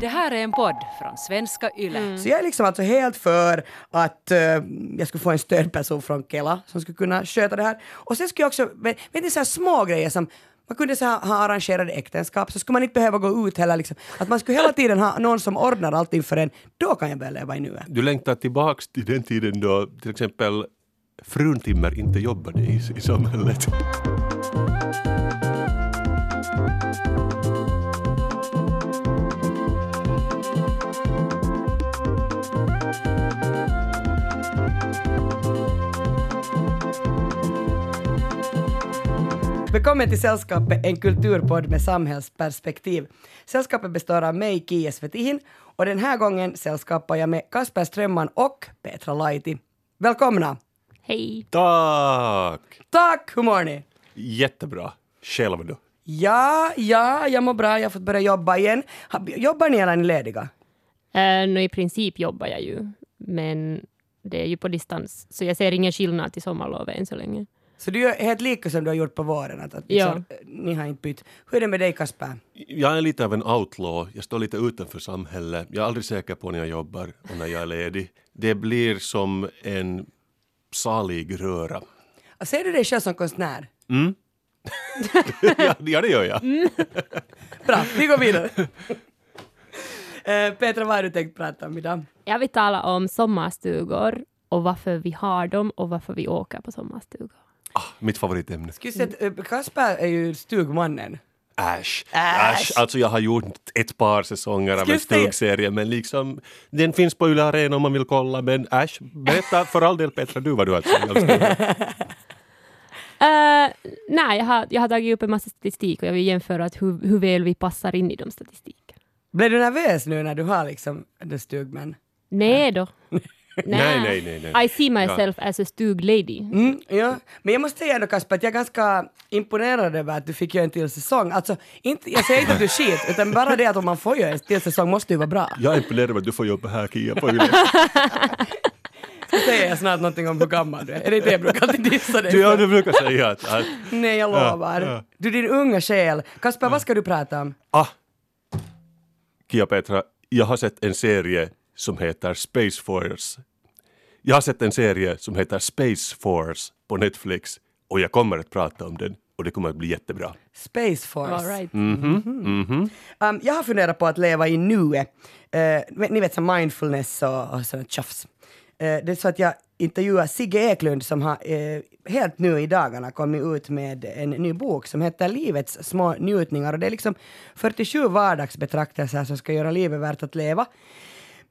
Det här är en podd från svenska YLE. Så jag är liksom alltså helt för att eh, jag skulle få en stödperson från Kela som skulle kunna sköta det här. Och sen skulle jag också, vet vet ni så här små grejer som man kunde så här, ha arrangerade äktenskap så skulle man inte behöva gå ut heller liksom. Att man skulle hela tiden ha någon som ordnar allting för en. Då kan jag börja leva i nuet. Du längtar tillbaks till den tiden då till exempel fruntimmer inte jobbade i, i samhället. Välkommen till Sällskapet, en kulturpodd med samhällsperspektiv. Sällskapet består av mig, Kia Svetihin, och den här gången sällskapar jag med Kasper Strömman och Petra Laiti. Välkomna! Hej! Tack! Tack! Hur mår ni? Jättebra. Själv då? Ja, ja, jag mår bra, jag har fått börja jobba igen. Jobbar ni eller är ni lediga? Uh, no, I princip jobbar jag ju, men det är ju på distans, så jag ser ingen skillnad till sommarlovet än så länge. Så du gör helt lika som du har gjort på våren? Att, att liksom, Ni har inte bytt. Hur är det med dig Kasper? Jag är lite av en outlaw. Jag står lite utanför samhället. Jag är aldrig säker på när jag jobbar och när jag är ledig. Det blir som en salig röra. Ser du dig själv som konstnär? ja, ja, det gör jag. Bra, vi går vidare. Eh, Petra, vad har du tänkt prata om idag? Jag vill tala om sommarstugor och varför vi har dem och varför vi åker på sommarstugor. Ah, mitt favoritämne. Skulle säga att, eh, Kasper är ju stugmannen. Äsch. Äsch. Alltså jag har gjort ett par säsonger av en stugserie men liksom den finns på Yle Arena om man vill kolla men äsch. Berätta för all del Petra du vad du har stugor. Uh, nej, jag har, jag har tagit upp en massa statistik och jag vill jämföra att hur, hur väl vi passar in i de statistiken. Blev du nervös nu när du har liksom en stugmän? Nej då. Nej, nej, nej, nej. I see myself as a stug lady. Mm, ja. Men jag måste säga ändå Kasper att jag är ganska imponerad över att du fick göra en till säsong. Alltså, inte, jag säger inte att du är skit, utan bara det att om man får göra en till säsong måste ju vara bra. Jag är imponerad över att du får jobba här Kia på Yle. Så säger jag snart någonting om hur gammal du är. Är det det jag brukar alltid dissa dig Du, ja, du brukar säga att, att Nej, jag Ja, lovar. ja. Du din unga själ. Kasper, vad ska du prata om? ah, Kia Petra, jag har sett en serie som heter Space Force. Jag har sett en serie som heter Space Force på Netflix och jag kommer att prata om den och det kommer att bli jättebra. Space Force. All right. Um, jag har funderat på att leva i nuet. Uh, ni vet som mindfulness och, och sånt tjafs. Uh, det är så att jag intervjuar Sigge Eklund som har eh, helt nu i dagarna kommit ut med en ny bok som heter Livets små njutningar och det är liksom 47 vardagsbetraktelser som ska göra livet värt att leva.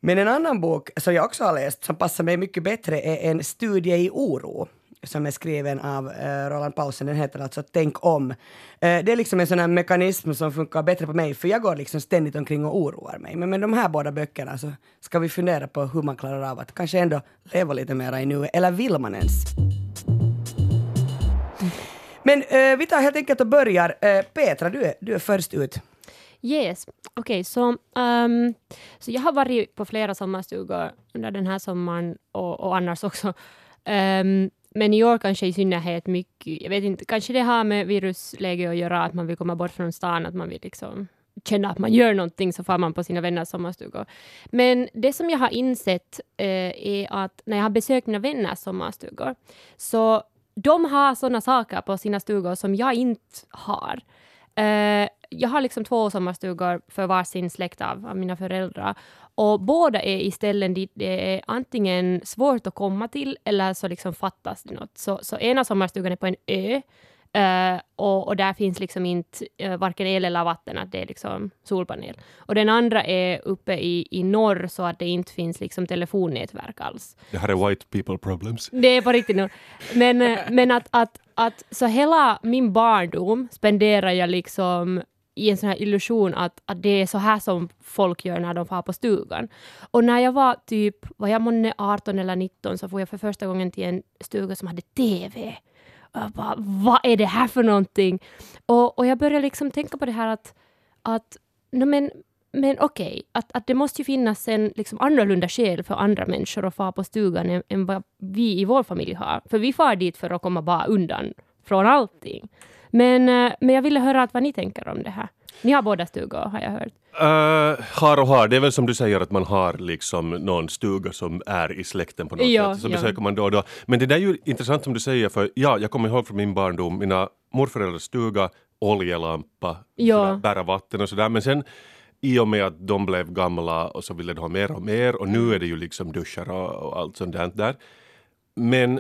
Men en annan bok som jag också har läst som passar mig mycket bättre är en studie i oro som är skriven av uh, Roland Paulsen. Den heter alltså Tänk om. Uh, det är liksom en sån här mekanism som funkar bättre på mig för jag går liksom ständigt omkring och oroar mig. Men med de här båda böckerna så ska vi fundera på hur man klarar av att kanske ändå leva lite mer i nuet. Eller vill man ens? Men uh, vi tar helt enkelt och börjar. Petra, du är, du är först ut. Yes, okej, så, um, så jag har varit på flera sommarstugor under den här sommaren och, och annars också. Um, men i år kanske i synnerhet mycket, jag vet inte, kanske det har med virusläget att göra, att man vill komma bort från stan, att man vill liksom känna att man gör någonting, så far man på sina vänners sommarstugor. Men det som jag har insett eh, är att när jag har besökt mina vänners sommarstugor, så de har sådana saker på sina stugor som jag inte har. Eh, jag har liksom två sommarstugor för varsin släkt av, av mina föräldrar. Och båda är i ställen dit det är antingen svårt att komma till eller så liksom fattas det något. Så, så ena sommarstugan är på en ö eh, och, och där finns liksom inte uh, varken el eller vatten, att det är liksom solpanel. Och den andra är uppe i, i norr så att det inte finns liksom telefonnätverk alls. Det här är white people problems. Det är på riktigt nu. Men, eh, men att, att, att så hela min barndom spenderar jag liksom i en sån här illusion att, att det är så här som folk gör när de far på stugan. Och när jag var typ, var jag månne 18 eller 19 så får jag för första gången till en stuga som hade TV. Bara, vad är det här för någonting? Och, och jag började liksom tänka på det här att, att no, men, men okej, att, att det måste ju finnas en liksom annorlunda skäl för andra människor att fara på stugan än, än vad vi i vår familj har. För vi far dit för att komma bara undan från allting. Men, eh, men jag ville höra att vad ni tänker om det här. Ni har båda stugor har jag hört. Uh, har och har, det är väl som du säger att man har liksom någon stuga som är i släkten på något Ja, sätt. Så ja. besöker man då och då. Men det där är ju intressant som du säger för ja, jag kommer ihåg från min barndom, mina morföräldrars stuga, oljelampa, Ja. sådär, bära vatten och sådär. Men sen i och med att de blev gamla och så ville de ha mer och mer och nu är det ju liksom duschar och, och allt sånt där. Men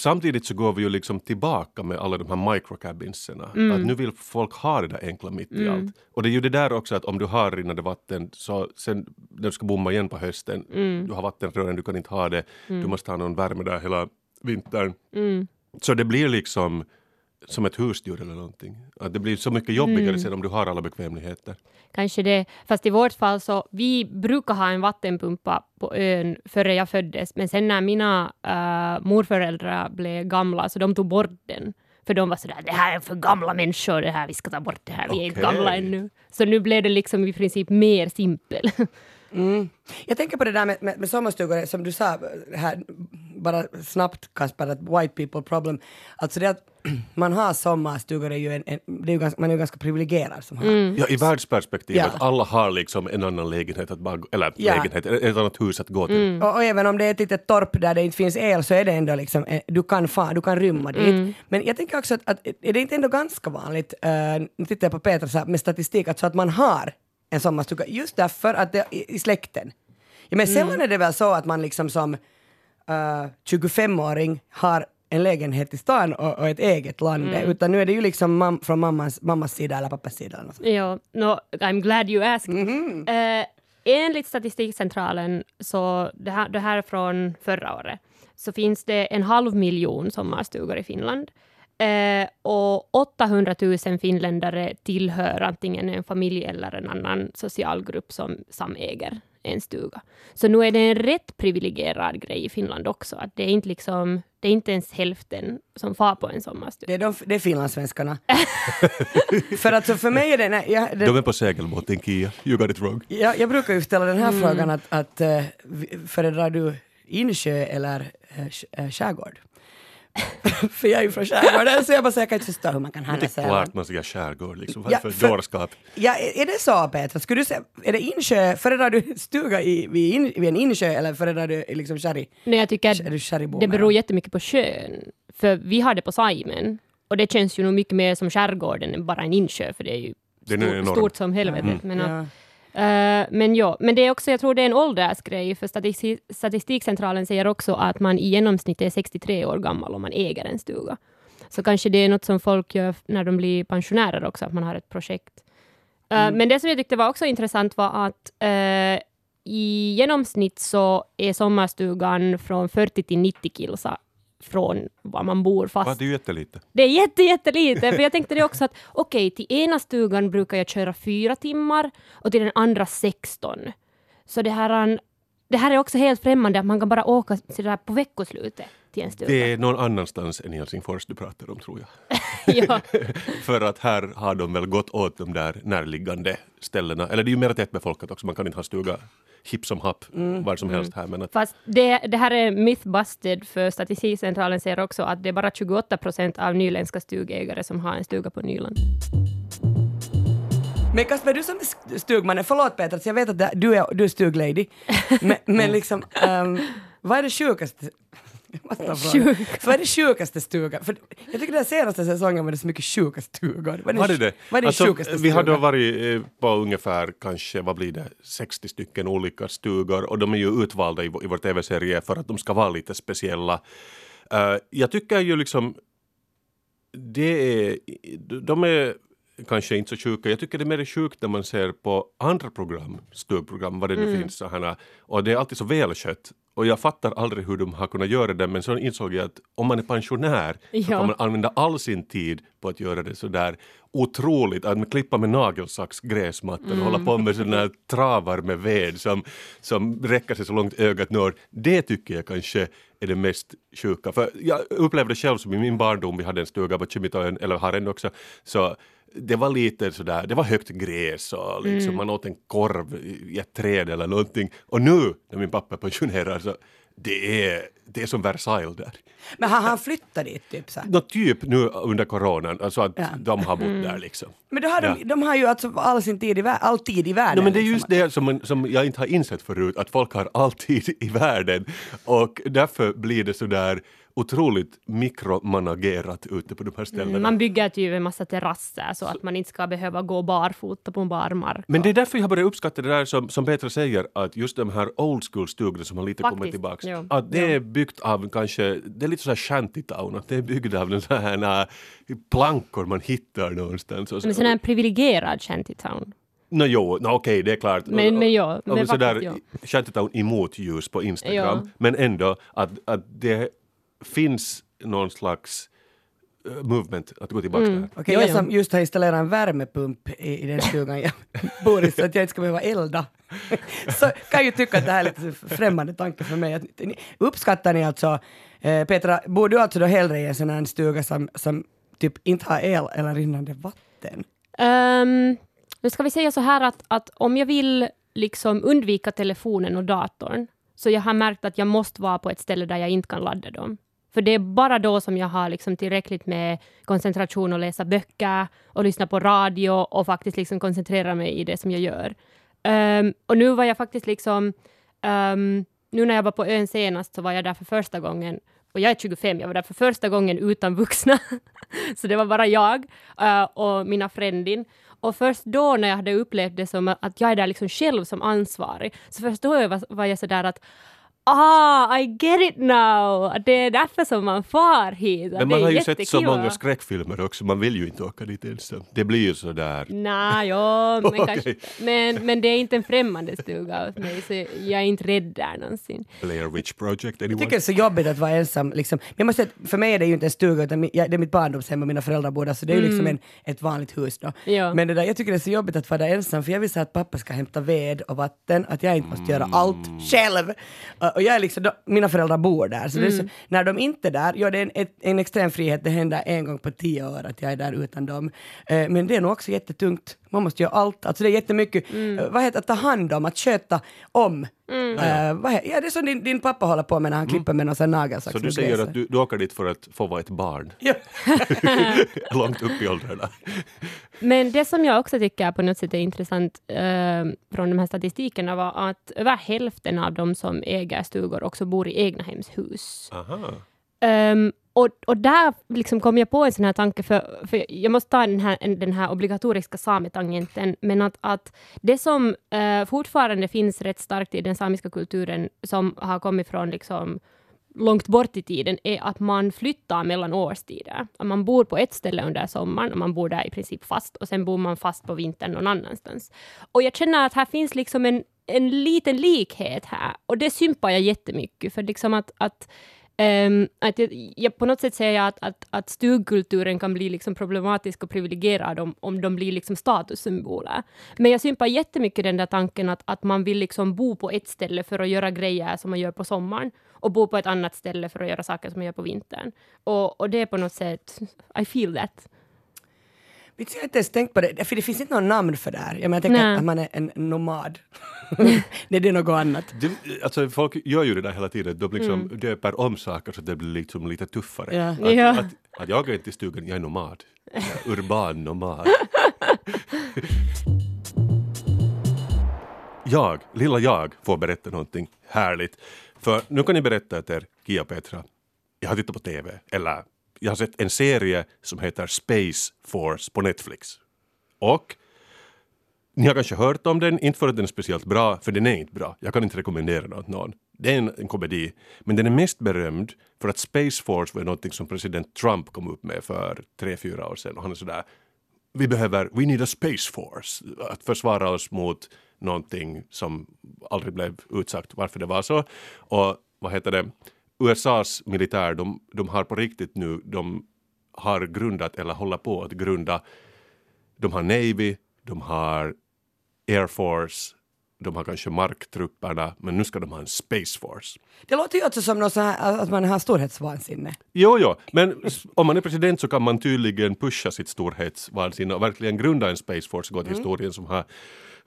samtidigt så går vi ju liksom tillbaka med alla de här microcabinserna. Att nu vill folk ha det där enkla mitt i allt. Och det är ju det där också att om du har rinnande vatten så sen när du ska bomma igen på hösten, du har vattenrören, du kan inte ha det, du måste ha någon värme där hela vintern. Så det blir liksom som ett husdjur eller någonting. Att det blir så mycket jobbigare sen om du har alla bekvämligheter. Kanske det. Fast i vårt fall så, vi brukar ha en vattenpumpa på ön före jag föddes, men sen när mina uh, morföräldrar blev gamla så de tog bort den. För de var sådär, det här är för gamla människor, det här, vi ska ta bort det här, vi är inte gamla ännu. Så nu blev det liksom i princip mer simpel. Jag tänker på det där med, med, med sommarstugor, som du sa här, bara snabbt Kasper, att white people problem. Alltså det att man har sommarstugor är ju en, en det är ju ganska, man är ju ganska privilegierad som har. Ja, i världsperspektiv, Ja. att alla har liksom en annan lägenhet att bara, eller Ja. lägenhet, ett annat hus att gå till. Och, och även om det är ett litet torp där det inte finns el så är det ändå liksom, eh, du kan, fa, du kan rymma dit. Men jag tänker också att, att är det inte ändå ganska vanligt, uh, nu tittar jag på Petra så här, med statistik, alltså att man har en sommarstuga just därför att det i, i släkten. Ja, men sällan är det väl så att man liksom som uh, 25-åring har en lägenhet i stan och, och ett eget land, utan nu är det ju liksom mam- från mammas, mammas sida eller pappas sida. Eller något. Ja, no, I'm glad you asked. Eh, enligt Statistikcentralen, så det här, det här är från förra året, så finns det en halv miljon sommarstugor i Finland. Eh, och 800 000 finländare tillhör antingen en familj eller en annan social grupp som samäger en stuga. Så nu är det en rätt privilegierad grej i Finland också. Att det, är inte liksom, det är inte ens hälften som far på en sommarstuga. Det är, de, det är finlandssvenskarna. för att så för mig är det... Nej, jag, det De är på segelbåten Kia, you got it wrong. Jag, jag brukar ju ställa den här frågan att, att uh, föredrar du insjö eller uh, skärgård? för jag är ju från skärgården så jag bara säger jag kan inte förstå hur man kan Det handla är så klart man ska skärgård liksom. Vad Ja, är det för för- dårskap? Ja, är är det så Petra? Skulle du säga, är det insjö, föredrar du stuga i, vid, in, vid en insjö eller föredrar du liksom sherry? Nej, jag tycker Är det beror jättemycket på sjön. För vi har det på Saimen. Och det känns ju nog mycket mer som skärgården än bara en insjö, för det är ju Den är stort som helvete. Men, att, Ja. Eh, men ja, men det är också, jag tror det är en åldersgrej, för statistik, Statistikcentralen säger också att man i genomsnitt är 63 år gammal om man äger en stuga. Så kanske det är något som folk gör när de blir pensionärer också, att man har ett projekt. Eh, Men det som jag tyckte var också intressant var att eh, i genomsnitt så är sommarstugan från 40 till 90 kilsa från var man bor Va, fast. det är ju jättelite. Det är jätte, jättelite, för jag tänkte det också att okej, till ena stugan brukar jag köra fyra timmar och till den andra 16. Så det här, det här är också helt främmande att man kan bara åka sådär på veckoslutet till en stuga. Det är någon annanstans än Helsingfors du pratar om tror jag. ja. För att här har de väl gått åt de där närliggande ställena. Eller det är ju mer tättbefolkat också, man kan inte ha stuga hipp som happ var som helst här. Men att, Fast det, det här är mythbusted, för Statistikcentralen säger också att det är bara 28 procent av nyländska stugägare som har en stuga på Nyland. Men Kasper, du som är st- stugmannen, förlåt Petra, så jag vet att du är, du är stuglady, men, men liksom, ehm, vad är det sjukaste? Vad är det sjukaste stugan? För jag tycker den senaste säsongen var det så mycket sjuka stugor. Vad är var det det? Vad är Alltså, sjukaste vi har då varit eh, på ungefär kanske, vad blir det, 60 stycken olika stugor och de är ju utvalda i, vår- i vår tv-serie för att de ska vara lite speciella. Eh, jag tycker ju liksom det är, de är kanske inte så sjuka. Jag tycker det är mer sjukt när man ser på andra program, stugprogram, vad det nu finns, så här, och det är alltid så välskött. Och jag fattar aldrig hur de har kunnat göra det men så insåg jag att om man är pensionär så Ja. kan man använda all sin tid på att göra det så där otroligt, att man klippa med nagelsax gräsmattan och hålla på med sådana travar med ved som, som räcker sig så långt ögat når. Det tycker jag kanske är det mest sjuka. För jag upplevde själv som i min barndom, vi hade en stuga på Kimitoön, eller har ännu också, så det var lite sådär, det var högt gräs och liksom, man åt en korv i ett träd eller någonting. Och nu när min pappa är pensionerad så det är, det är som Versailles där. Men har han flyttat dit typ så? Nå, typ nu under coronan, alltså att Ja. de har bott där liksom. Men då har de, Ja. de har ju alltså all sin tid i, all tid i världen. No, men det är liksom. just det som, man- som jag inte har insett förut, att folk har alltid i världen och därför blir det sådär otroligt mikromanagerat ute på de här ställena. Mm, Man bygger typ en massa terrasser så att man inte ska behöva gå barfota på en barmark. Men det är därför jag börjar uppskatta det där som, som Petra säger, att just de här old school-stugorna som har lite kommit Faktiskt, tillbaks, ja. att det är byggt av kanske, det är lite så här shantytown, att det är byggt av den så här plankor man hittar någonstans. Men sån här privilegierad shantytown. Nå jo, no, okej det är klart. Men- men ja, men sådär faktiskt shantytown emot ljus på Instagram. Ja. Men ändå att, att det finns någon slags eh, movement att gå tillbaka Mm. där. Okej, Jo, jag som just har installerat en värmepump i, i den stugan jag bor i så att jag inte ska behöva elda. så kan jag ju tycka att det här är lite främmande tanke för mig. Att, ni- uppskattar ni alltså, eh, Petra, bor du alltså då hellre i en sån här stuga som, som typ inte har el eller rinnande vatten? Um, nu ska vi säga så här att, att om jag vill liksom undvika telefonen och datorn, så jag har märkt att jag måste vara på ett ställe där jag inte kan ladda dem. För det är bara då som jag har liksom tillräckligt med koncentration att läsa böcker och lyssna på radio och faktiskt liksom koncentrera mig i det som jag gör. Um, och nu var jag faktiskt liksom, Um, nu när jag var på ön senast så var jag där för första gången och jag är 25, jag var där för första gången utan vuxna. så det var bara jag uh, och mina frändin. Och först då när jag hade upplevt det som att jag är där liksom själv som ansvarig, så först då var, var jag sådär att Ah, I get it now! Det är därför som man far hit. Men man har ju sett så många skräckfilmer också, man vill ju inte åka dit ensam. Det blir ju sådär. Nej, ja, men, Okej. kanske, men, men det är inte en främmande stuga åt mig, så jag är inte rädd där någonsin. Blair Witch Project Jag anyone? tycker det är så jobbigt att vara ensam. Liksom. Men Jag måste, för mig är det ju inte en stuga, utan jag, det är mitt barndomshem och mina föräldrar bor där, så det är ju liksom en, ett vanligt hus då. Ja. Men det där, jag tycker det är så jobbigt att vara där ensam, för jag vill säga att pappa ska hämta ved och vatten, att jag inte måste göra allt själv. Och, jag är liksom, då, mina föräldrar bor där, så, är så när de inte är där, ja det är en, ett, en extrem frihet, det händer en gång på tio år att jag är där utan dem. Eh, men det är nog också jättetungt, man måste göra allt, alltså det är jättemycket, eh, vad heter att ta hand om, att sköta om. Eh, vad he- ja, det är som din, din pappa håller på med när han klipper med någon sån nagelsax. Så du säger att du, du åker dit för att få vara ett barn, Ja. långt upp i åldrarna. Men det som jag också tycker på något sätt är intressant eh, från de här statistikerna var att över hälften av de som äger stugor också bor i egnahemshus. Aha. Um, och, och där liksom kom jag på en sån här tanke, för, för jag måste ta den här, den här obligatoriska sametangenten, men att, att det som eh, fortfarande finns rätt starkt i den samiska kulturen, som har kommit från liksom långt bort i tiden, är att man flyttar mellan årstider. Att man bor på ett ställe under sommaren och man bor där i princip fast, och sen bor man fast på vintern någon annanstans. Och jag känner att här finns liksom en, en liten likhet här, och det sympar jag jättemycket, för liksom att, att Um, att jag, jag, på något sätt säger jag att, att, att stugkulturen kan bli liksom problematisk och privilegierad om, om de blir liksom statussymboler. Men jag sympar jättemycket den där tanken att, att man vill liksom bo på ett ställe för att göra grejer som man gör på sommaren och bo på ett annat ställe för att göra saker som man gör på vintern. Och, och det är på något sätt, I feel that. Vet du, Jag har inte ens tänkt på det, för det finns inte något namn för det här. Jag, menar, jag tänker Nej. att man är en nomad. Nej, det är något annat. Det, alltså folk gör ju det där hela tiden, de liksom Mm. döper om saker så att det blir liksom lite tuffare. Ja. Att, Ja. Att, att jag är inte i stugan, jag är nomad. Jag är urban nomad. jag, lilla jag, får berätta någonting härligt. För nu kan ni berätta åt er, Kia Petra, jag har tittat på TV, eller jag har sett en serie som heter Space Force på Netflix. Och ni har kanske hört om den, inte för att den är speciellt bra, för den är inte bra. Jag kan inte rekommendera den åt någon. Det är en, en komedi, men den är mest berömd för att Space Force var någonting som president Trump kom upp med för tre, fyra år sedan. Och han är sådär, vi behöver, we need a Space Force, att försvara oss mot någonting som aldrig blev utsagt varför det var så. Och vad heter det, USAs militär, de, de har på riktigt nu, de har grundat eller håller på att grunda de har Navy, de har Air Force, de har kanske marktrupperna, men nu ska de ha en Space Force. Det låter ju också som något så här, att man har storhetsvansinne. Jo, jo, men om man är president så kan man tydligen pusha sitt storhetsvansinne och verkligen grunda en Space Force, gå till historien som har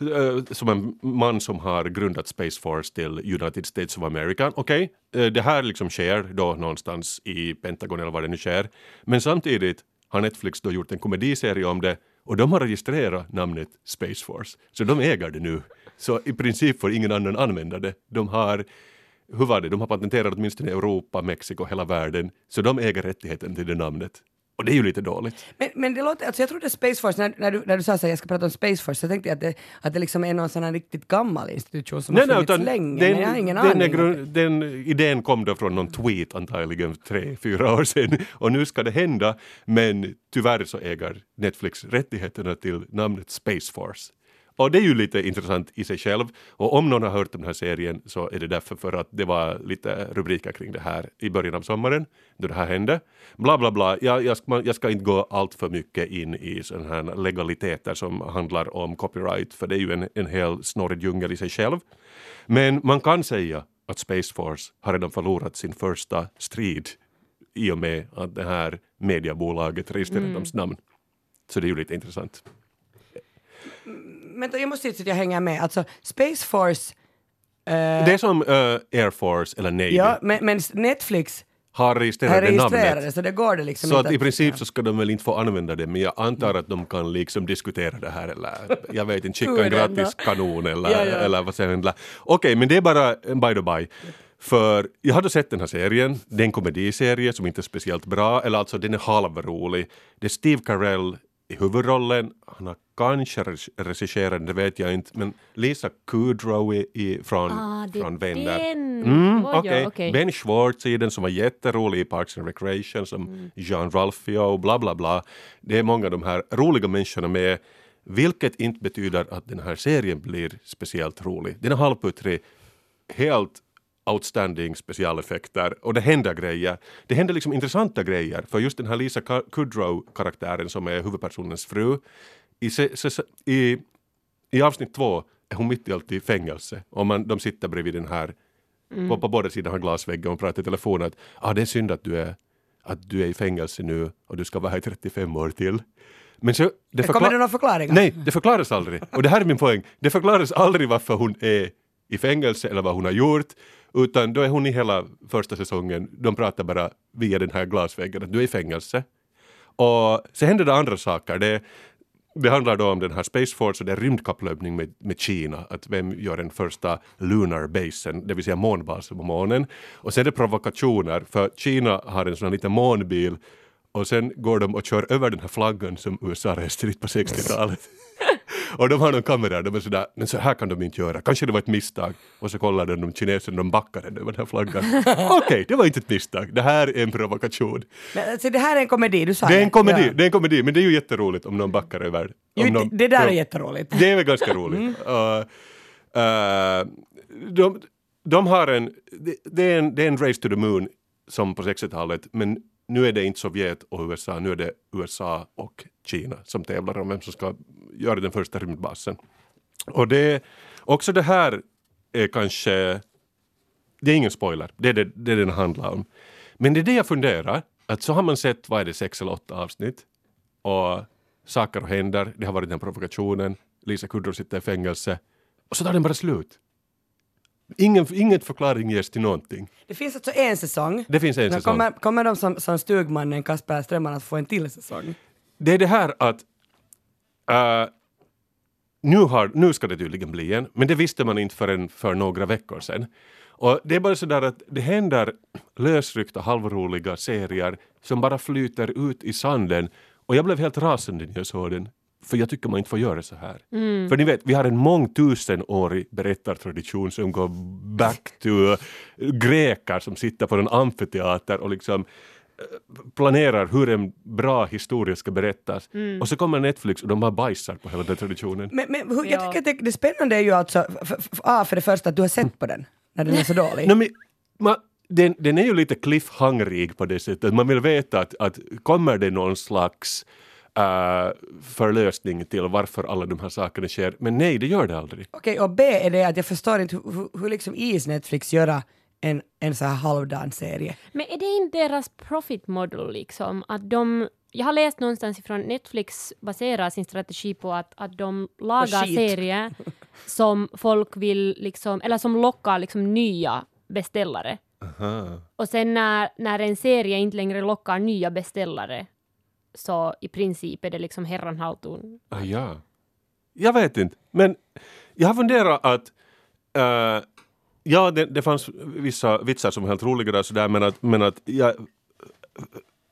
eh, som en man som har grundat Space Force till United States of America. Okej, okay, det här liksom sker då någonstans i Pentagon eller vad det nu sker. Men samtidigt har Netflix då gjort en komediserie om det och de har registrerat namnet Space Force. Så de äger det nu. Så i princip får ingen annan använda det. De har hur var det, de har patenterat åtminstone i Europa, Mexiko, hela världen. Så de äger rättigheten till det namnet. Och det är ju lite dåligt. Men, men det låter, alltså jag trodde Space Force, när, när, du, när du sa att jag ska prata om Space Force, så tänkte jag att det, att det liksom är någon sån här riktigt gammal institution som nej, har funnits länge, den, men jag har ingen den aning. Grund, den idén kom då från någon tweet antagligen tre, fyra år sedan och nu ska det hända, men tyvärr så äger Netflix rättigheterna till namnet Space Force. Och det är ju lite intressant i sig själv. Och om någon har hört om den här serien så är det därför för att det var lite rubriker kring det här i början av sommaren då det här hände. Bla bla bla. Jag, jag, ska, jag ska inte gå allt för mycket in i sådana här legaliteter som handlar om copyright för det är ju en, en hel snårig djungel i sig själv. Men man kan säga att Space Force har redan förlorat sin första strid i och med att det här mediebolaget registrerar mm. namn. Så det är ju lite intressant vänta, jag måste att jag hänger med. Alltså, Space Force... Uh, det är som uh, Air Force eller Navy. Ja, men, men Netflix har registrerat, registrerat det, så det går det liksom Så att i princip så ska de väl inte få använda det, men jag antar att de kan liksom diskutera det här eller jag vet inte, skicka en gratis kanon eller, ja, ja. eller vad säger Okej, okay, men det är bara by the by. För jag hade sett den här serien, det är en komediserie som inte är speciellt bra, eller alltså den är halvrolig. Det är Steve Carell i huvudrollen. Han har kanske regisserat, det vet jag inte, men Lisa Kudrow i, från, ah, från Vänner. Mm, okay. okay. Ben Schwartz i den som var jätterolig i Parks and Recreation som mm. Jean Ralphio och bla bla bla. Det är många av de här roliga människorna med vilket inte betyder att den här serien blir speciellt rolig. Den är halvputtrig, helt outstanding specialeffekter och det händer grejer. Det händer liksom intressanta grejer för just den här Lisa Kudrow-karaktären som är huvudpersonens fru i, i, i avsnitt två är hon mitt i allt i fängelse och man, de sitter bredvid den här mm. på, på båda sidor av glasväggen och pratar i telefon att ah, det är synd att du är att du är i fängelse nu och du ska vara här i 35 år till. Men så, det Kommer det några förklaringar? Nej, det förklaras aldrig. Och det här är min poäng. Det förklaras aldrig varför hon är i fängelse eller vad hon har gjort. Utan då är hon i hela första säsongen, de pratar bara via den här glasväggen att du är i fängelse. Och så händer det andra saker. Det, det handlar då om den här Space Force och det är rymdkapplöpning med, med Kina. Att vem gör den första lunar basen, det vill säga månbasen på månen. Och sen är det provokationer för Kina har en sån här liten månbil och sen går de och kör över den här flaggan som USA reste dit på 60-talet. och de har någon kamera, de är sådär, men så här kan de inte göra, kanske det var ett misstag. Och så kollar de, de kineserna, de backar över den här flaggan. Okej, okay, det var inte ett misstag, det här är en provokation. Men alltså, det här är en komedi, du sa det? är en komedi, ja. det är en komedi, men det är ju jätteroligt om någon backar över. Jo, någon, det, det där är jätteroligt. Det är väl ganska roligt. Mm. Uh, uh, de, de har en, det, det, är en, det är en race to the moon som på 60-talet, men nu är det inte Sovjet och USA, nu är det USA och Kina som tävlar om vem som ska göra den första rymdbasen. Och det, också det här är kanske, det är ingen spoiler, det är det, det den handlar om. Men det är det jag funderar, att så har man sett, vad är det, sex eller åtta avsnitt och saker händer, det har varit den provokationen, Lisa Kudrow sitter i fängelse och så tar den bara slut. Ingen, inget förklaring ges till någonting. Det finns alltså en säsong. Det finns en säsong. Kommer, kommer de som, som stugmannen Kasper Strömman att få en till säsong? Det är det här att uh, nu, har, nu ska det tydligen bli en, men det visste man inte förrän för några veckor sedan. Och det är bara sådär att det händer lösryckta halvroliga serier som bara flyter ut i sanden och jag blev helt rasande när jag såg den. För jag tycker man inte får göra så här. Mm. För ni vet, vi har en mångtusenårig berättartradition som går back to greker som sitter på en amfiteater och liksom eh, planerar hur en bra historia ska berättas. Mm. Och så kommer Netflix och de bara bajsar på hela den traditionen. Men, men hur, jag tycker att det, det spännande är ju alltså, för, för, för, för det första att du har sett på den, när den är så dålig. no, men, man, den, den är ju lite cliffhangerig på det sättet. Man vill veta att, att kommer det någon slags uh, förlösning till varför alla de här sakerna sker. Men nej, det gör det aldrig. Okej, okay, och B är det att jag förstår inte hur, hur liksom is Netflix göra en, en så här halvdan serie. Men är det inte deras profit model liksom? Att de jag har läst någonstans ifrån Netflix baserar sin strategi på att, att de lagar serier som folk vill liksom, eller som lockar liksom nya beställare. Aha. Och sen när, när en serie inte längre lockar nya beställare så i princip är det liksom herran halton. Ah, ja. Jag vet inte, men jag har funderat att eh, ja, det, det fanns vissa vitsar som var helt roliga där sådär, men att, men att jag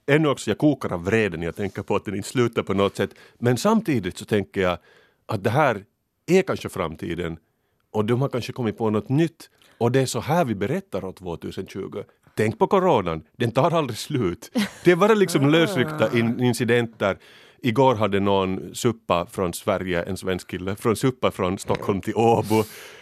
ännu också, jag kokar av vrede när jag tänker på att den inte slutar på något sätt. Men samtidigt så tänker jag att det här är kanske framtiden och de har kanske kommit på något nytt och det är så här vi berättar år 2020. Tänk på coronan, den tar aldrig slut. Det är bara liksom lösryckta in incidenter. Igår hade någon suppa från Sverige, en svensk kille, från suppa från Stockholm till Åbo.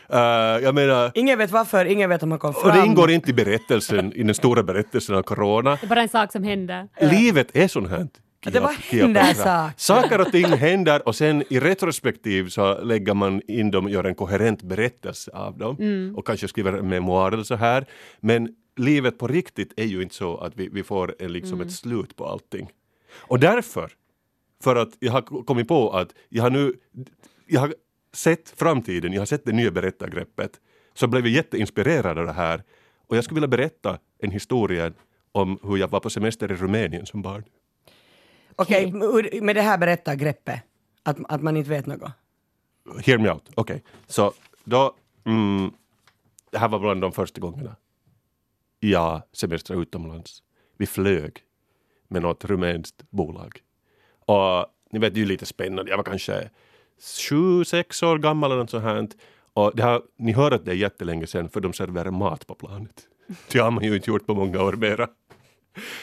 Eh, jag menar, Ingen vet varför, ingen vet om han kom fram. och det ingår inte i berättelsen, i den stora berättelsen av corona. Det är bara en sak som händer. Livet är sånt här. Att det Kia händer saker. Saker och ting händer och sen i retrospektiv så lägger man in dem och gör en koherent berättelse av dem och kanske skriver en memoar eller så här. Men livet på riktigt är ju inte så att vi, vi får en, liksom ett slut på allting. Och därför, för att jag har kommit på att jag har nu jag har sett framtiden, jag har sett det nya berättargreppet, så blev jag jätteinspirerad av det här. Och jag skulle vilja berätta en historia om hur jag var på semester i Rumänien som barn. Okej, med- med det här berättargreppet, att, att man inte vet något. Hear me out. Okej, så då... Mm, det här var bland de första gångerna jag semestrade utomlands. Vi flög med något rumänskt bolag. Och ni vet, det är ju lite spännande. Jag var kanske sju, sex år gammal eller något sånt här. Och det ni hör att det är jättelänge sedan för de serverar mat på planet. Det har man ju inte gjort på många år mera.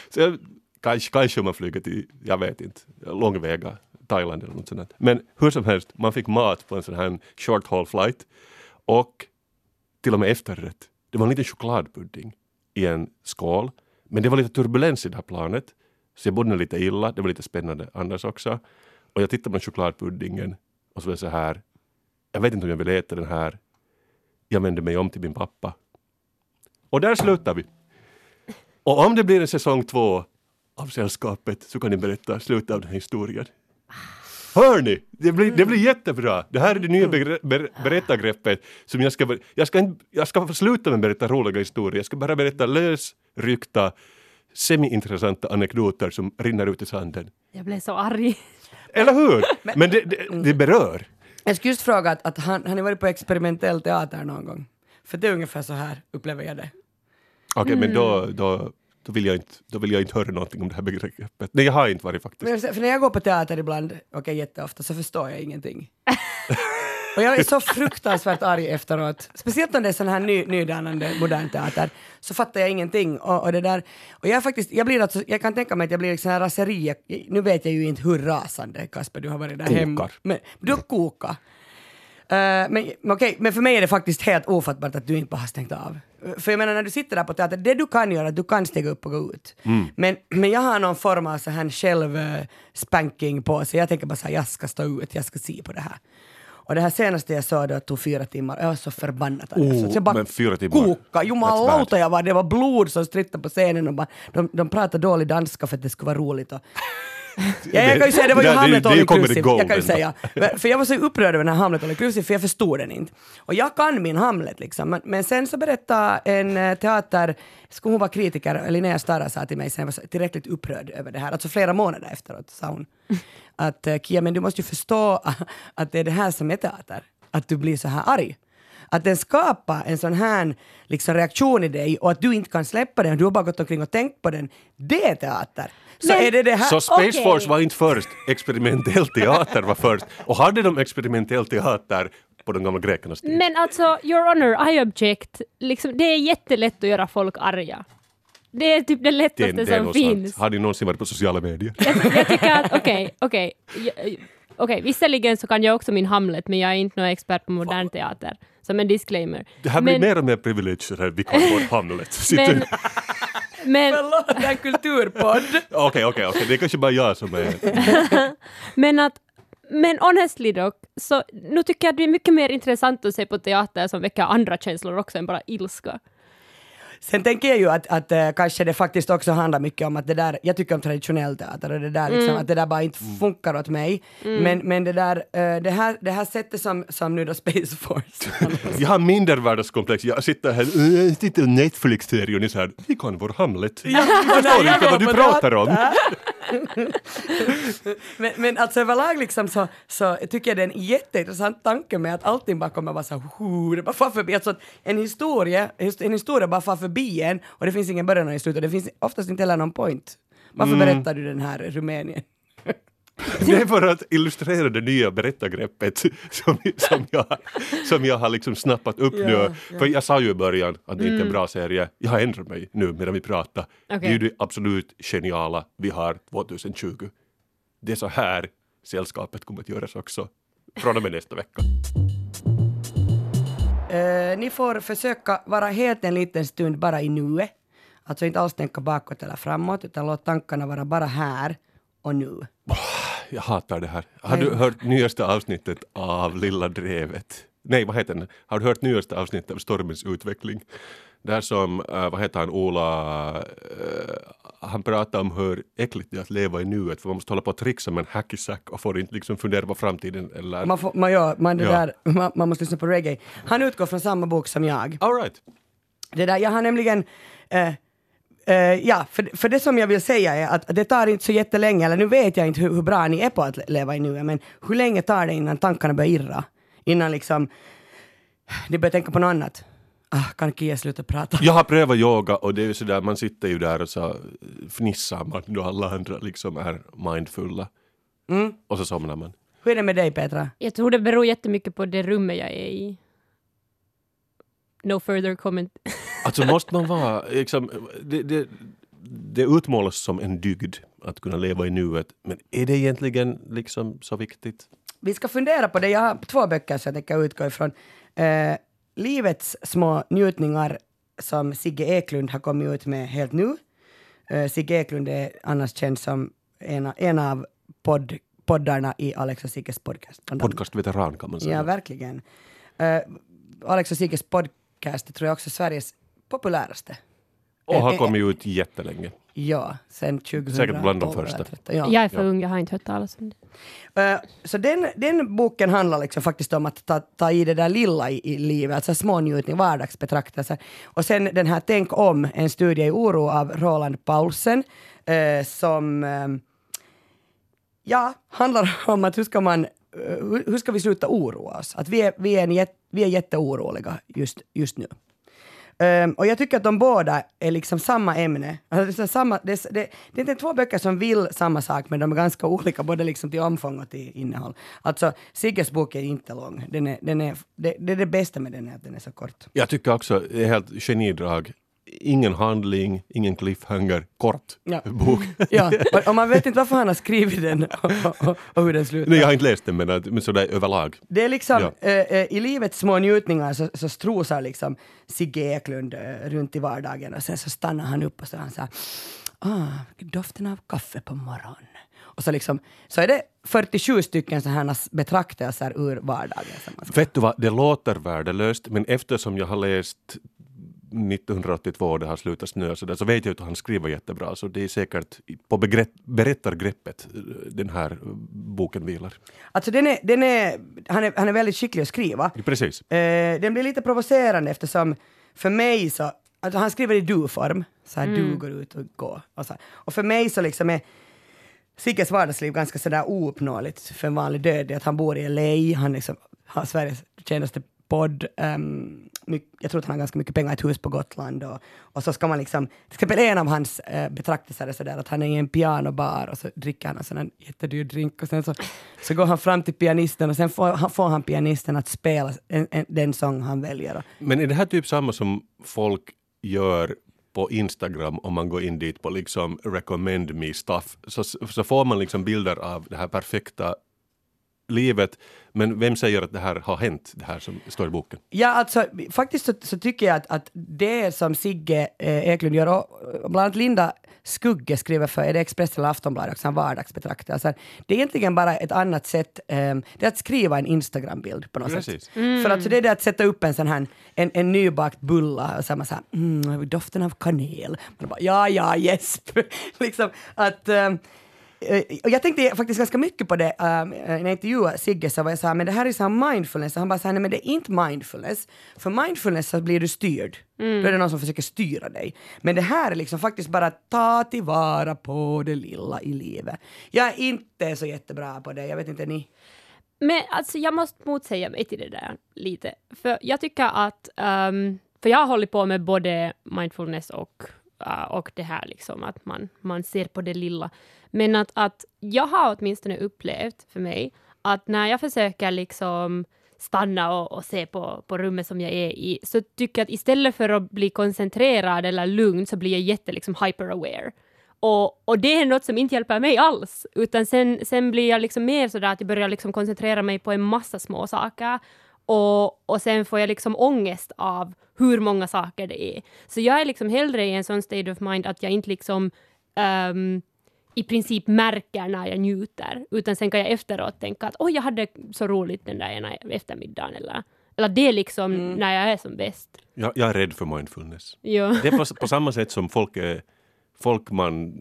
Så kanske, kanske om man flyger till, jag vet inte, långväga, Thailand eller något sånt. där. Men hur som helst, man fick mat på en sån här short haul flight. Och till och med efterrätt. Det var en liten chokladpudding i en skål. Men det var lite turbulens i det här planet. Så jag bodde lite illa, det var lite spännande annars också. Och jag tittade på chokladpuddingen och så var det så här. Jag vet inte om jag vill äta den här. Jag vände mig om till min pappa. Och där slutar vi. Och om det blir en säsong två av Sällskapet så kan ni berätta slutet av den här historien. Ah. Hör ni? Det blir, det blir jättebra. Det här är det nya begre- ber, berättargreppet som jag ska, jag ska, jag ska sluta med att berätta roliga historier. Jag ska bara berätta lösryckta, semi-intressanta anekdoter som rinner ut i sanden. Jag blev så arg. Eller hur? Men det, det, det berör. Jag skulle just fråga att, att han, han har varit på experimentell teater någon gång. För det är ungefär så här upplever jag det. Okej, men då, då, då, vill jag inte, då vill jag inte höra någonting om det här begreppet. Nej, jag har inte varit faktiskt. Men, för när jag går på teater ibland, okej jätteofta, så förstår jag ingenting. Och jag är så fruktansvärt arg efteråt. Speciellt om det är sån här ny, nydanande modern teater. Så fattar jag ingenting. Och, och det där, och jag, faktiskt, jag, blir alltså, jag kan tänka mig att jag blir liksom här raseri. Nu vet jag ju inte hur rasande, Kasper, du har varit där Kokar. hemma. Men du har kokat. Eh, men okej, men för mig är det faktiskt helt ofattbart att du inte bara har stängt av. Eh, För jag menar när du sitter där på teater, det du kan göra, du kan stiga upp och gå ut. Men, men jag har någon form av så här själv-spanking på sig. Jag tänker bara så här, jag ska stå ut, jag ska se på det här. Och det här senaste jag såg då tog fyra timmar, jag var så förbannad. Oh, så jag bara men fyra timmar. koka, jumalauta jag var, det var blod som strittade på scenen och bara, de, de pratade dålig danska för att det skulle vara roligt. Och, Ja, jag kan ju säga, det var ju Hamlet all inclusive. Jag kan ju säga. För jag var så upprörd över den här Hamlet all inclusive för jag förstod den inte. Och jag kan min Hamlet liksom. Men, men sen så berättade en eh, teater, skulle hon vara kritiker, Linnea Stara sa till mig sen jag var tillräckligt upprörd över det här, alltså flera månader efteråt sa hon. Att eh, Kia, men du måste ju förstå att det är det här som är teater. Att du blir så här arg. Att den skapar en sån här liksom, reaktion i dig och att du inte kan släppa den, du har bara gått omkring och tänkt på den. Det är teater. Så Men- är det det här... Så Space Okej. Force var inte först, experimentell teater var först. Och hade de experimentell teater på de gamla grekernas tid? Men alltså, your honor, I object. Liksom, det är jättelätt att göra folk arga. Det är typ det Det, lättaste det är som finns. sant. Har ni någonsin varit på sociala medier? Jag tycker att, okej, okej. Jag- Okej, visserligen så kan jag också min Hamlet, men jag är inte någon expert på modern teater. Som en disclaimer. Det här blir men, mer och mer privilegier här, vi kan vår Hamlet. Sitter- men, men, Förlåt, det är en kulturpodd. Okej, okej, okej, det är kanske bara jag som är... men att men honestly dock, så nu tycker jag att det är mycket mer intressant att se på teater som väcker andra känslor också än bara ilska. Sen tänker jag ju att, att uh, kanske det faktiskt också handlar mycket om att det där, jag tycker om traditionell teater och det där liksom, Mm. att det där bara inte funkar åt mig. Men, men det där, uh, det här, det här sättet som, som nu då Space Force Jag har mindervärdeskomplex. Jag sitter här, "Äh, jag tittar på Netflix-serie och ni säger vi kan vår Hamlet. jag förstår jag inte vad du pratar om. men, men alltså överlag liksom så, så tycker jag det är en jätteintressant tanke med att allting bara kommer vara så här, det bara far förbi. Alltså en historia, en historia bara far förbi en och det finns ingen början och ingen slut och det finns oftast inte heller någon point. Varför berättar du den här Rumänien? Det är för att illustrera det nya berättargreppet som, som, jag, som jag har liksom snappat upp Ja, nu. ja. För jag sa ju i början att det inte är en bra serie. Jag har ändrat mig nu medan vi pratar. Det är ju det absolut geniala vi har 2020. Det är så här sällskapet kommer att göras också från och med nästa vecka. Eh, ni får försöka vara helt en liten stund bara i nuet. Alltså inte alls tänka bakåt eller framåt utan låt tankarna vara bara här och nu. Jag hatar det här. Har du hört nyaste avsnittet av Lilla Drevet? Nej, vad heter den? Har du hört nyaste avsnittet av Stormens utveckling? Där som, eh, vad heter han, Ola, eh, han pratar om hur äckligt det är att leva i nuet för man måste hålla på och trixa med en hacky sack och får inte liksom fundera på framtiden eller... Man, får, man, gör, man, det Ja. där, man, man måste lyssna på reggae. Han utgår från samma bok som jag. All right. Det där, jag har nämligen eh, eh, ja, för, för det som jag vill säga är att det tar inte så jättelänge, eller nu vet jag inte hur, hur bra ni är på att leva i nuet, men hur länge tar det innan tankarna börjar irra? Innan liksom, ni börjar tänka på något annat. Ah, kan Kia sluta prata? Jag har prövat yoga och det är ju sådär, man sitter ju där och så fnissar man då alla andra liksom är mindfulla. Mm. Och så somnar man. Hur är det med dig Petra? Jag tror det beror jättemycket på det rummet jag är i. No further comment. Alltså måste man vara, liksom, det, det, det utmålas som en dygd att kunna leva i nuet, men är det egentligen liksom så viktigt? Vi ska fundera på det. Jag har två böcker som jag tänker utgå ifrån. Eh, Livets små njutningar som Sigge Eklund har kommit ut med helt nu. Eh, Sigge Eklund är annars känd som en, av- en av podd, poddarna i Alex och Sigges podcast. Podcastveteran kan man säga. Ja, verkligen. Uh, Alex och Sigges podcast tror jag också är Sveriges populäraste. och har Eh, kommit ut jättelänge. Ja, sen 2012 Säkert bland de första. 13. Ja. Jag är för Ja. ung, jag har inte hört talas om det. Eh, så den, den boken handlar liksom faktiskt om att ta, ta i det där lilla i, i livet, alltså små njutningar, vardagsbetraktelser. Och sen den här Tänk om, en studie i oro av Roland Paulsen, eh, som eh, ja, handlar om att hur ska man hur, hur ska vi sluta oroa oss? Att vi är, vi är, en vi är jätteoroliga just, just nu. Um, och jag tycker att de båda är liksom samma ämne. Alltså det, är samma, det, är- det, det är inte två böcker som vill samma sak, men de är ganska olika både liksom till omfång och till innehåll. Alltså Sigges bok är inte lång. Den är, den är, det, det är det bästa med den, är att den är så kort. Jag tycker också det är helt genidrag. Ingen handling, ingen cliffhanger, kort Ja. bok. Ja, och, och man vet inte varför han har skrivit den och, och, och hur den slutar. Nej, jag har inte läst den men, men sådär överlag. Det är liksom, Ja. eh, eh, i livets små njutningar så, så strosar liksom Sigge Eklund eh, runt i vardagen och sen så stannar han upp och så han så här, ah, doften av kaffe på morgonen. Och så liksom, så är det 47 stycken sådana betraktelser ur vardagen. Vet du vad, det låter värdelöst men eftersom jag har läst 1982 det har slutat snö så, där, så vet jag att han skriver jättebra så det är säkert på begrepp, berättargreppet eh, den här eh, boken vilar. Alltså den är, den är, han, är, han är väldigt skicklig att skriva. Precis. Eh, den blir lite provocerande eftersom för mig så, alltså han skriver i du-form, så här du går ut och går. Och, så. och för mig så liksom är Sigges vardagsliv ganska sådär ouppnåeligt för en vanlig död. Det är att han bor i LA, han liksom har Sveriges kändaste podd. Um, jag tror att han har ganska mycket pengar, ett hus på Gotland och, och så ska man liksom, till exempel en av hans eh, uh, betraktelser är sådär att han är i en pianobar och så dricker han en sån här jättedyr drink och sen så, så går han fram till pianisten och sen får, han- får han pianisten att spela en, en, den sång han väljer. Men är det här typ samma som folk gör på Instagram om man går in dit på liksom recommend me stuff så, så får man liksom bilder av det här perfekta livet men vem säger att det här har hänt, det här som står i boken? Ja, alltså faktiskt så, så tycker jag att, att det som Sigge eh, Eklund gör, och bland annat Linda Skugge skriver för, är det Expressen eller Aftonbladet, också en vardagsbetraktare. Alltså, det är egentligen bara ett annat sätt, eh, det är att skriva en Instagram-bild på något Precis. sätt. För att så det är det att sätta upp en sån här en, en nybakt bulla och så är man så här, mm, doften av kanel. Man bara, ja, ja, gäsp. liksom att, um, och jag tänkte faktiskt ganska mycket på det um, när jag intervjuade Sigge så var jag så här, men det här är så här mindfulness och han bara så här, nej men det är inte mindfulness. För mindfulness så blir du styrd. Mm. Då är det någon som försöker styra dig. Men det här är liksom faktiskt bara att ta tillvara på det lilla i livet. Jag är inte så jättebra på det, jag vet inte ni. Men alltså jag måste motsäga mig till det där lite. För jag tycker att, um, för jag har hållit på med både mindfulness och, uh, och det här liksom att man, man ser på det lilla. Men att, att jag har åtminstone upplevt för mig att när jag försöker liksom stanna och, och, se på, på rummet som jag är i, så tycker jag att istället för att bli koncentrerad eller lugn så blir jag jätte liksom hyper-aware. Och, och det är något som inte hjälper mig alls, utan sen, sen blir jag liksom mer sådär att jag börjar liksom koncentrera mig på en massa små saker och, och sen får jag liksom ångest av hur många saker det är. Så jag är liksom hellre i en sån state of mind att jag inte liksom um, i princip märker när jag njuter, utan sen kan jag efteråt tänka att oj, jag hade så roligt den där ena eftermiddagen eller eller det är liksom mm. när jag är som bäst. Jag, jag är rädd för mindfulness. Ja. Det är på, på samma sätt som folk, är, folk man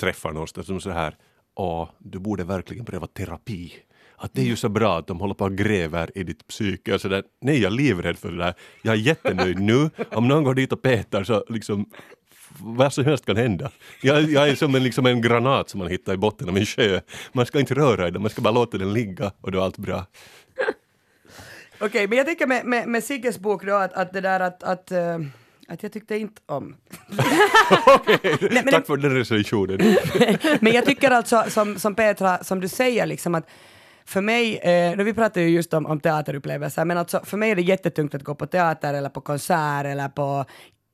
träffar någonstans som så här, åh, du borde verkligen pröva terapi. Att det är ju så bra att de håller på och gräver i ditt psyke och sådär. Nej, jag är livrädd för det där. Jag är jättenöjd nu. Om någon går dit och petar så liksom vad som helst kan hända. Jag, jag är som en, liksom en granat som man hittar i botten av en sjö. Man ska inte röra i den, man ska bara låta den ligga och då är allt bra. Okej, okay, men jag tänker med, med, med Sigges bok då att, att det där att, att uh, att jag tyckte inte om. okay, Nej, Tack för den recensionen. men jag tycker alltså som, som Petra, som du säger liksom att för mig, eh, vi pratade ju just om, om teaterupplevelser, men alltså för mig är det jättetungt att gå på teater eller på konsert eller på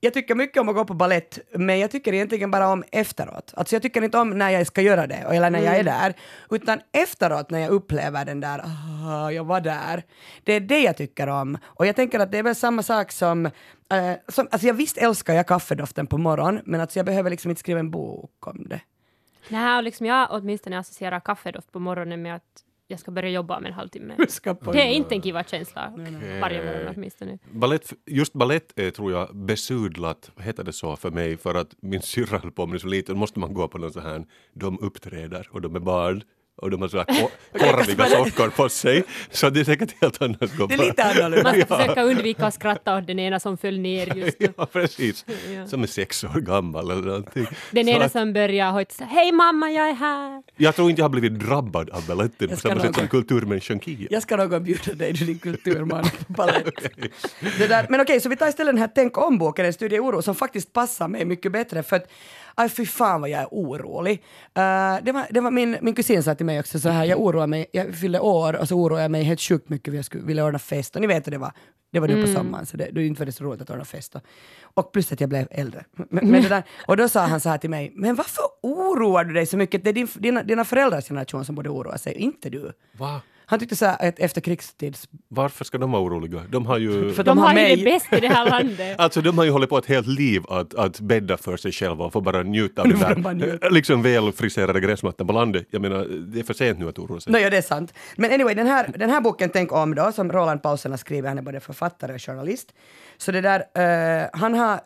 jag tycker mycket om att gå på ballett, men jag tycker egentligen bara om efteråt. Alltså jag tycker inte om när jag ska göra det, eller när mm. jag är mm. där, utan efteråt när jag upplever den där, ah, jag var där. Det är det jag tycker om. Och jag tänker att det är väl samma sak som, äh, som alltså jag visst älskar jag kaffedoften på morgonen, men alltså jag behöver liksom inte skriva en bok om det. Nej, och liksom jag åtminstone associerar kaffedoft på morgonen med att jag ska börja jobba om en halvtimme. Det är inte en kiva känsla okay. varje morgon åtminstone. Ballett, just ballett är tror jag besudlat, heter det så för mig, för att min syrra höll på med det så lite, då måste man gå på någon sån här, de uppträder och de är barn och de har så korviga sockor på sig. Så det är säkert helt annat. Det är lite annorlunda. Man ska försöka undvika att skratta åt den ena som föll ner just då. Ja, precis. Ja. Som är sex år gammal eller någonting. Den så ena att... som börjar hojta Hej mamma, jag är här. Jag tror inte jag har blivit drabbad av baletten på samma sätt som kulturmänniskan Kia. Jag ska någon bjuda dig till din kulturman på balett. okay. men okej, okay, så vi tar istället den här Tänk om-boken, en studie i oro, som faktiskt passar mig mycket bättre för att Aj fy fan vad jag är orolig. Uh, det var, det var min, min kusin sa till mig också så här, jag oroar mig, jag fyllde år och så oroade jag mig helt sjukt mycket för jag skulle vilja ordna fest och ni vet hur det var. Det var nu mm. på sommaren så det, inte var det så roligt att ordna fest. Och, och plus att jag blev äldre. Men, men det där, och då sa han så här till mig, men varför oroar du dig så mycket? Det är din, dina, dina föräldrars generation som borde oroa sig, inte du. Va? Han tyckte så att efter krigstids... Varför ska de vara oroliga? De har ju... För de, de har mig. ju det bäst i det här landet. alltså de har ju hållit på ett helt liv att, att bädda för sig själva och få bara njuta av den där liksom välfriserade gräsmattan på landet. Jag menar, det är för sent nu att oroa sig. No, ja, det är sant. Men anyway, den här, den här boken Tänk om då, som Roland Paulsen har skrivit, han är både författare och journalist. Så det där, uh, han har uh,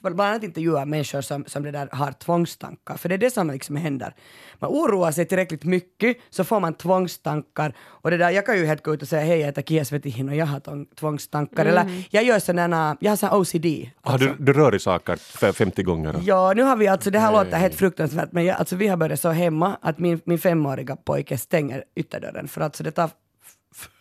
bland annat intervjua människor som, som det där har tvångstankar, för det är det som liksom händer. Man oroar sig tillräckligt mycket så får man tvångstankar och det där, jag kan ju helt gå ut och säga hej jag heter Kia Svetihin och jag har tvångstankar mm. eller jag gör sådana, jag har sån OCD. Alltså. Ah, du, du rör i saker 50 gånger? Ja, nu har vi alltså, det här låter helt fruktansvärt men jag, alltså vi har börjat så hemma att min, min femåriga pojke stänger ytterdörren för alltså det tar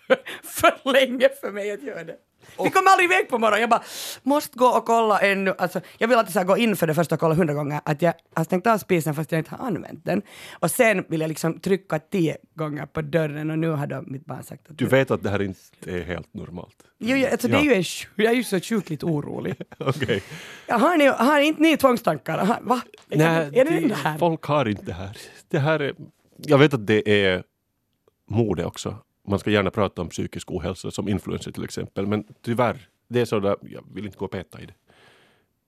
för länge för mig att göra det. Och, vi kommer aldrig iväg på morgonen. Jag bara, måste gå och kolla ännu. Alltså, jag vill alltid så gå in för det första och kolla hundra gånger att jag har stängt av spisen fast jag inte har använt den. Och sen vill jag liksom trycka tio gånger på dörren och nu har då mitt barn sagt att... Du vet att det här inte är helt normalt? Jo, alltså, ja. det är ju en, jag är ju så sjukligt orolig. okay. har, ni, har inte ni tvångstankar? Va? Nej, är det, det här? folk har inte det här. Det här är, jag vet att det är mode också man ska gärna prata om psykisk ohälsa som influencer till exempel, men tyvärr, det är så där, jag vill inte gå och peta i det.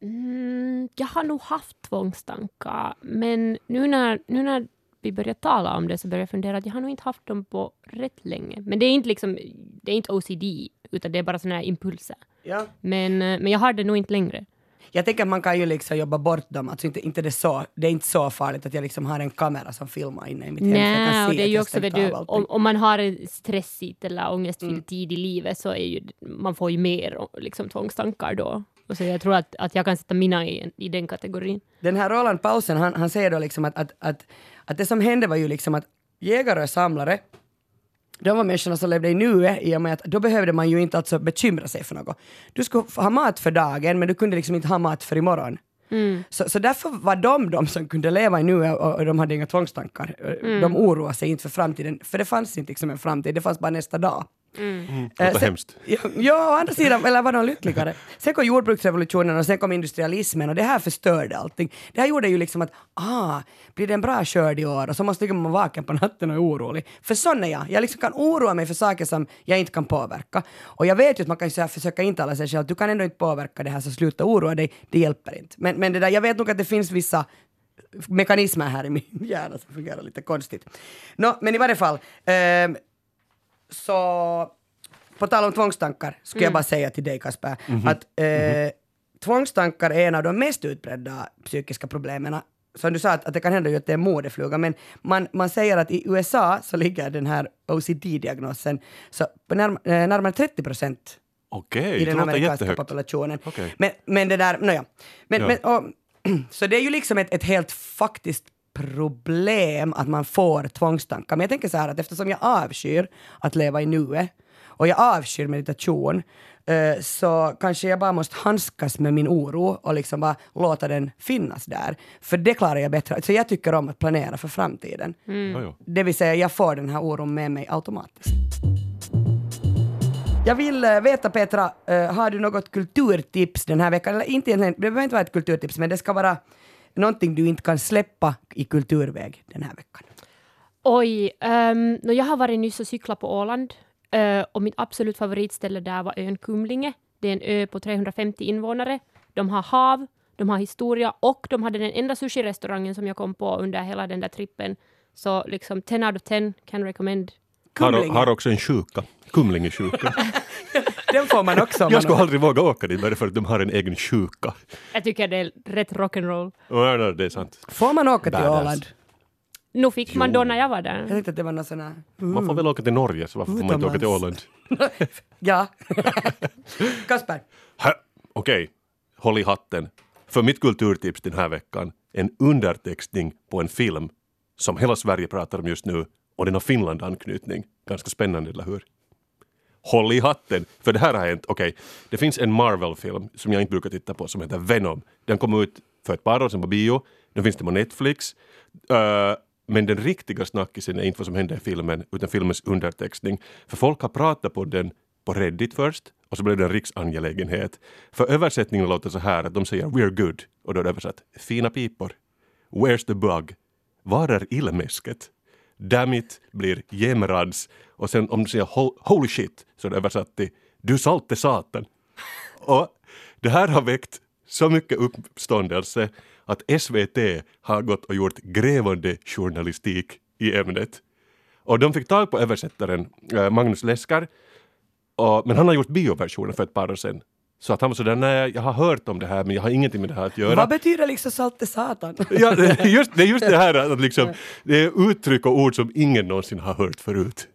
Mm, jag har nog haft tvångstankar, men nu när, nu när vi börjar tala om det så börjar jag fundera att jag har nog inte haft dem på rätt länge. Men det är inte liksom, det är inte OCD, utan det är bara sådana här impulser. Ja. Men, eh, men jag har det nog inte längre. Jag tänker att man kan ju liksom jobba bort dem, alltså inte, inte det, så, det är inte så farligt att jag liksom har en kamera som filmar inne i mitt hem. Nej, och se det är ju också, vet du, om, om man har en stressigt eller ångestfylld Mm. tid i livet så är ju, man får ju mer liksom, tvångstankar då. Och så jag tror att, att jag kan sätta mina i, i den kategorin. Den här Roland Paulsen, han, han säger då liksom att, att, att, att det som hände var ju liksom att jägare och samlare, de var människorna som levde i nuet i och med att då behövde man ju inte alltså bekymra sig för något. Du skulle ha mat för dagen men du kunde liksom inte ha mat för imorgon. Så, så därför var de de som kunde leva i nuet och, och de hade inga tvångstankar. De oroade sig inte för framtiden, för det fanns inte liksom en framtid, det fanns bara nästa dag. Eh, låter sen- hemskt. Ja, ja, å andra sidan, eller var de lyckligare? Sen kom jordbruksrevolutionen och sen kom industrialismen och det här förstörde allting. Det här gjorde ju liksom att, ah, blir det en bra skörd i år? Och så måste man vara vaken på natten och är orolig. För sån är jag. Jag liksom kan oroa mig för saker som jag inte kan påverka. Och jag vet ju att man kan så här försöka intala sig själv att du kan ändå inte påverka det här så sluta oroa dig, det hjälper inte. Men, men det där, jag vet nog att det finns vissa mekanismer här i min hjärna som fungerar lite konstigt. Nå, men i varje fall, ehm, så på tal om tvångstankar skulle jag bara säga till dig Kasper att eh, tvångstankar är en av de mest utbredda psykiska problemen. Som du sa att, att det kan hända ju att det är modefluga men man, man säger att i USA så ligger den här OCD-diagnosen så på närm- eh, närmare 30 procent Okej, i den amerikanska populationen. Okej. Men, men det där, nåja. Men, Ja. men, och, så det är ju liksom ett, ett helt faktiskt problem att man får tvångstankar. Men jag tänker så här att eftersom jag avskyr att leva i nuet och jag avskyr meditation eh, så kanske jag bara måste handskas med min oro och liksom bara låta den finnas där. För det klarar jag bättre. Så jag tycker om att planera för framtiden. Ja. Det vill säga, jag får den här oron med mig automatiskt. Jag vill eh, veta Petra, eh, har du något kulturtips den här veckan? Eller inte egentligen, det behöver inte vara ett kulturtips, men det ska vara någonting du inte kan släppa i kulturväg den här veckan. Oj, um, jag har varit nyss och cyklat på Åland uh, och mitt absolut favoritställe där var ön Kumlinge. Det är en ö på 350 invånare. De har hav, de har historia och de hade den enda sushi-restaurangen som jag kom på under hela den där trippen. Så liksom 10 out of 10 can recommend. Har, har också en sjuka, Kumlingesjuka. Den får man också. Jag skulle aldrig våga åka dit bara för att de har en egen sjuka. Jag tycker det är rätt rock'n'roll. Ja, det är sant. Får man åka till. Åland? Nu fick man då när jag var där. Jag tänkte att det var någon sån här... Man får väl åka till Norge, så varför får man inte åka till. Åland? Ja. Kasper. Okej, håll i hatten. För mitt kulturtips den här veckan, en undertextning på en film som hela Sverige pratar om just nu och den har Finland-anknytning. Ganska spännande, eller hur? Håll i hatten, för det här har hänt. Okej, det finns en Marvel-film som jag inte brukar titta på som heter Venom. Den kom ut för ett par år sedan på bio. Den finns den på Netflix. Uh, men den riktiga snackisen är inte vad som hände i filmen utan filmens undertextning. För folk har pratat på den på Reddit först och så blev det en riksangelägenhet. För översättningen låter så här att de säger “We're good” och då är det översatt “Fina pipor”. “Where's the bug?” “Var är illmäsket?” “Damn it” blir “Jämrads” och sen om de säger “Holy shit” så är det översatt till “Du salte satan”. Och det här har väckt så mycket uppståndelse att SVT har gått och gjort grävande journalistik i ämnet. Och de fick tag på översättaren eh, Magnus Leskar, och, men han har gjort bioversionen för ett par år sedan. Så att han var sådär, nej jag har hört om det här men jag har ingenting med det här att göra. Vad betyder liksom salte satan? Ja, det, just, det är just det här att liksom, det är uttryck och ord som ingen någonsin har hört förut.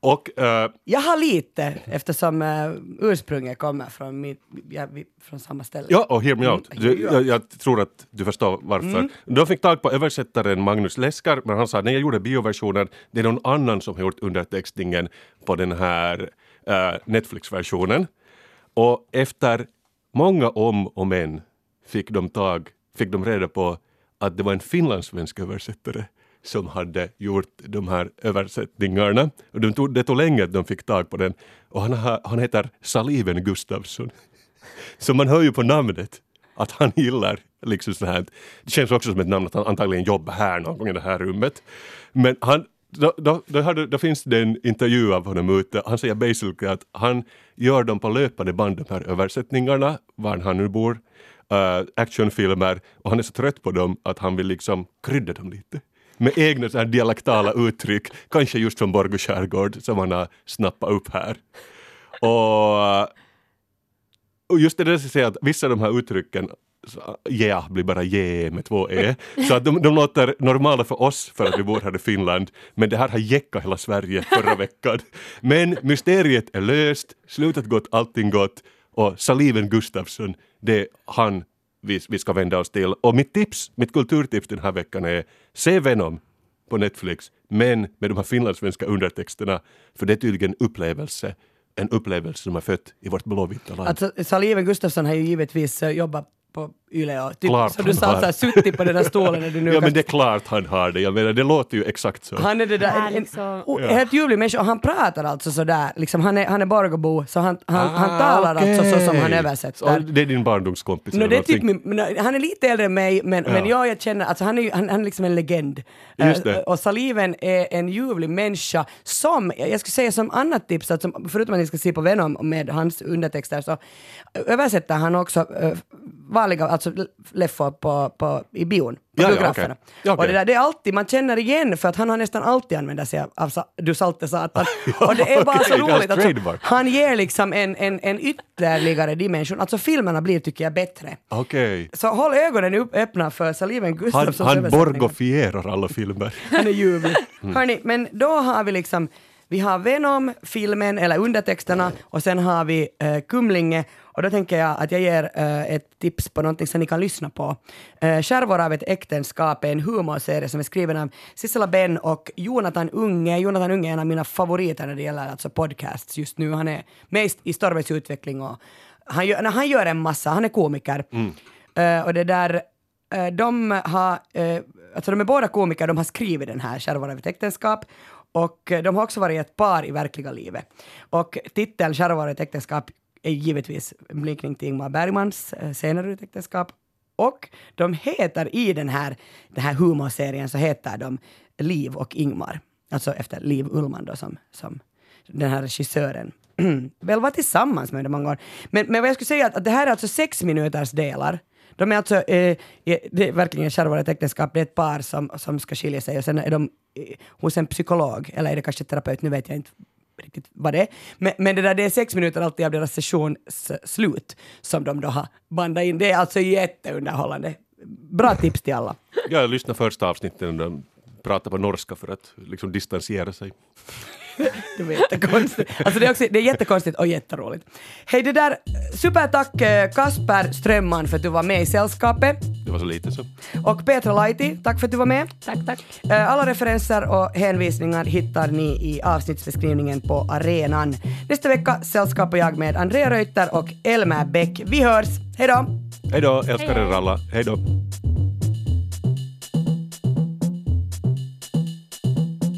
Och eh, Jag har lite eftersom uh, ursprunget kommer från, mitt, ja, vi, från samma ställe. Ja, och hear me out. Mm, Du, ja. jag, jag tror att du förstår varför. De fick tag på översättaren Magnus Leskar, men han sa nej, jag gjorde bioversionen. Det är någon annan som har gjort undertextingen på den här eh, Netflix-versionen. Och efter många om och men fick de tag, fick de reda på att det var en finlandssvensk översättare som hade gjort de här översättningarna. Och de tog, det tog länge att de fick tag på den. Och han, har, han heter Saliven Gustafsson. Så man hör ju på namnet att han gillar liksom så här. Det känns också som ett namn att han antagligen jobbar här någon gång i det här rummet. Men han, då, då, då, hade, då finns det en intervju av honom ute. Han säger basically att han gör dem på löpande band, de här översättningarna, var han nu bor, uh, actionfilmer, och han är så trött på dem att han vill liksom krydda dem lite. Med egna så här dialektala uttryck, kanske just från Borgå skärgård som han har snappat upp här. Och och just det där att säga att vissa av de här uttrycken Eh, yeah blir bara yeah med två e. Så att de, de låter normala för oss för att vi bor här i Finland. Men det här har jäckat hela Sverige förra veckan. Men mysteriet är löst, slutet gott, allting gott. Och Saliven Gustafsson, det är han vi, vi ska vända oss till. Och mitt tips, mitt kulturtips den här veckan är se Venom på Netflix, men med de här finlandssvenska undertexterna, för det är tydligen upplevelse en upplevelse som är fött i vårt blåvita land. Alltså, Saliven Gustafsson har ju givetvis eh, jobbat på Yle och typ, Klart så du han sa har. så här, suttit på den där stolen när du nu ja men det är klart han har det, jag menar det låter ju exakt så. Han är det där, en, en, o- helt ljuvlig människa och han pratar alltså sådär, liksom, han är, han är Borgåbo så han, han, han talar alltså så som han Ah, översätter. Det är din barndomskompis No, det är typ min, han är lite äldre än mig, men, men jag, jag känner, alltså han är han, han är liksom en legend. Just det. Eh, och Saliven är en ljuvlig människa som, jag skulle säga som annat tips, att som, förutom att ni ska se på Venom med hans undertexter, så översätter han också uh, vanliga, alltså leffor på, på, i bion. På Ja, biograferna. Ja, okej. Och det, där, det är alltid, man känner igen för att han har nästan alltid använder sig av, av du salte satan. och det är bara så är hans roligt. Alltså, han ger liksom en, en, en ytterligare dimension. Alltså filmerna blir, tycker jag, bättre. Okej. Så håll ögonen upp, öppna för Saliven Han, Gustafssons han översättningar. borgofierar alla filmer. Han är ljuvlig. Hörni, men då har vi liksom vi har Venom, filmen eller undertexterna och sen har vi eh, Kumlinge och då tänker jag att jag ger eh, ett tips på någonting som ni kan lyssna på. Eh, Skärvor av ett äktenskap är en humorserie som är skriven av Sissela Benn och Jonathan Unge. Jonathan Unge är en av mina favoriter när det gäller alltså podcasts just nu. Han är mest i Stormens utveckling och han gör, han gör en massa, han är komiker. Eh, och det där Eh, de har, eh, alltså de är båda komiker, de har skrivit den här Kärvor av ett äktenskap och eh, de har också varit ett par i verkliga livet. Och titeln Kärvor ett äktenskap är givetvis en blinkning till Ingmar Bergmans eh, senare ur ett äktenskap. Och de heter i den här, den här humorserien så heter de Liv och Ingmar. Alltså efter Liv Ullman då som, som den här regissören väl var tillsammans med under många år. Men, men vad jag skulle säga att, att det här är alltså sex minuters delar. De är alltså, eh, eh det är verkligen kärvare ett äktenskap, det är ett par som, som ska skilja sig och sen är de eh, hos en psykolog, eller är det kanske terapeut, nu vet jag inte riktigt vad det är. Men, men det där det är sex minuter alltid av deras sessions slut som de då har bandat in. Det är alltså jätteunderhållande. Bra tips till alla. Jag lyssnade första avsnittet när de pratade på norska för att liksom distansera sig. Det var jättekonstigt. Alltså det, är också, det är jättekonstigt och jätteroligt. Hej det där, supertack eh, Kasper Strömman för att du var med i sällskapet. Det var så lite så. Och Petra Laiti, tack för att du var med. Tack, tack. Eh, Alla referenser och hänvisningar hittar ni i avsnittsbeskrivningen på arenan. Nästa vecka sällskapar jag med Andrea Reuter och Elmer Bäck. Vi hörs, hej då! Hej då, älskar er alla. Hej då.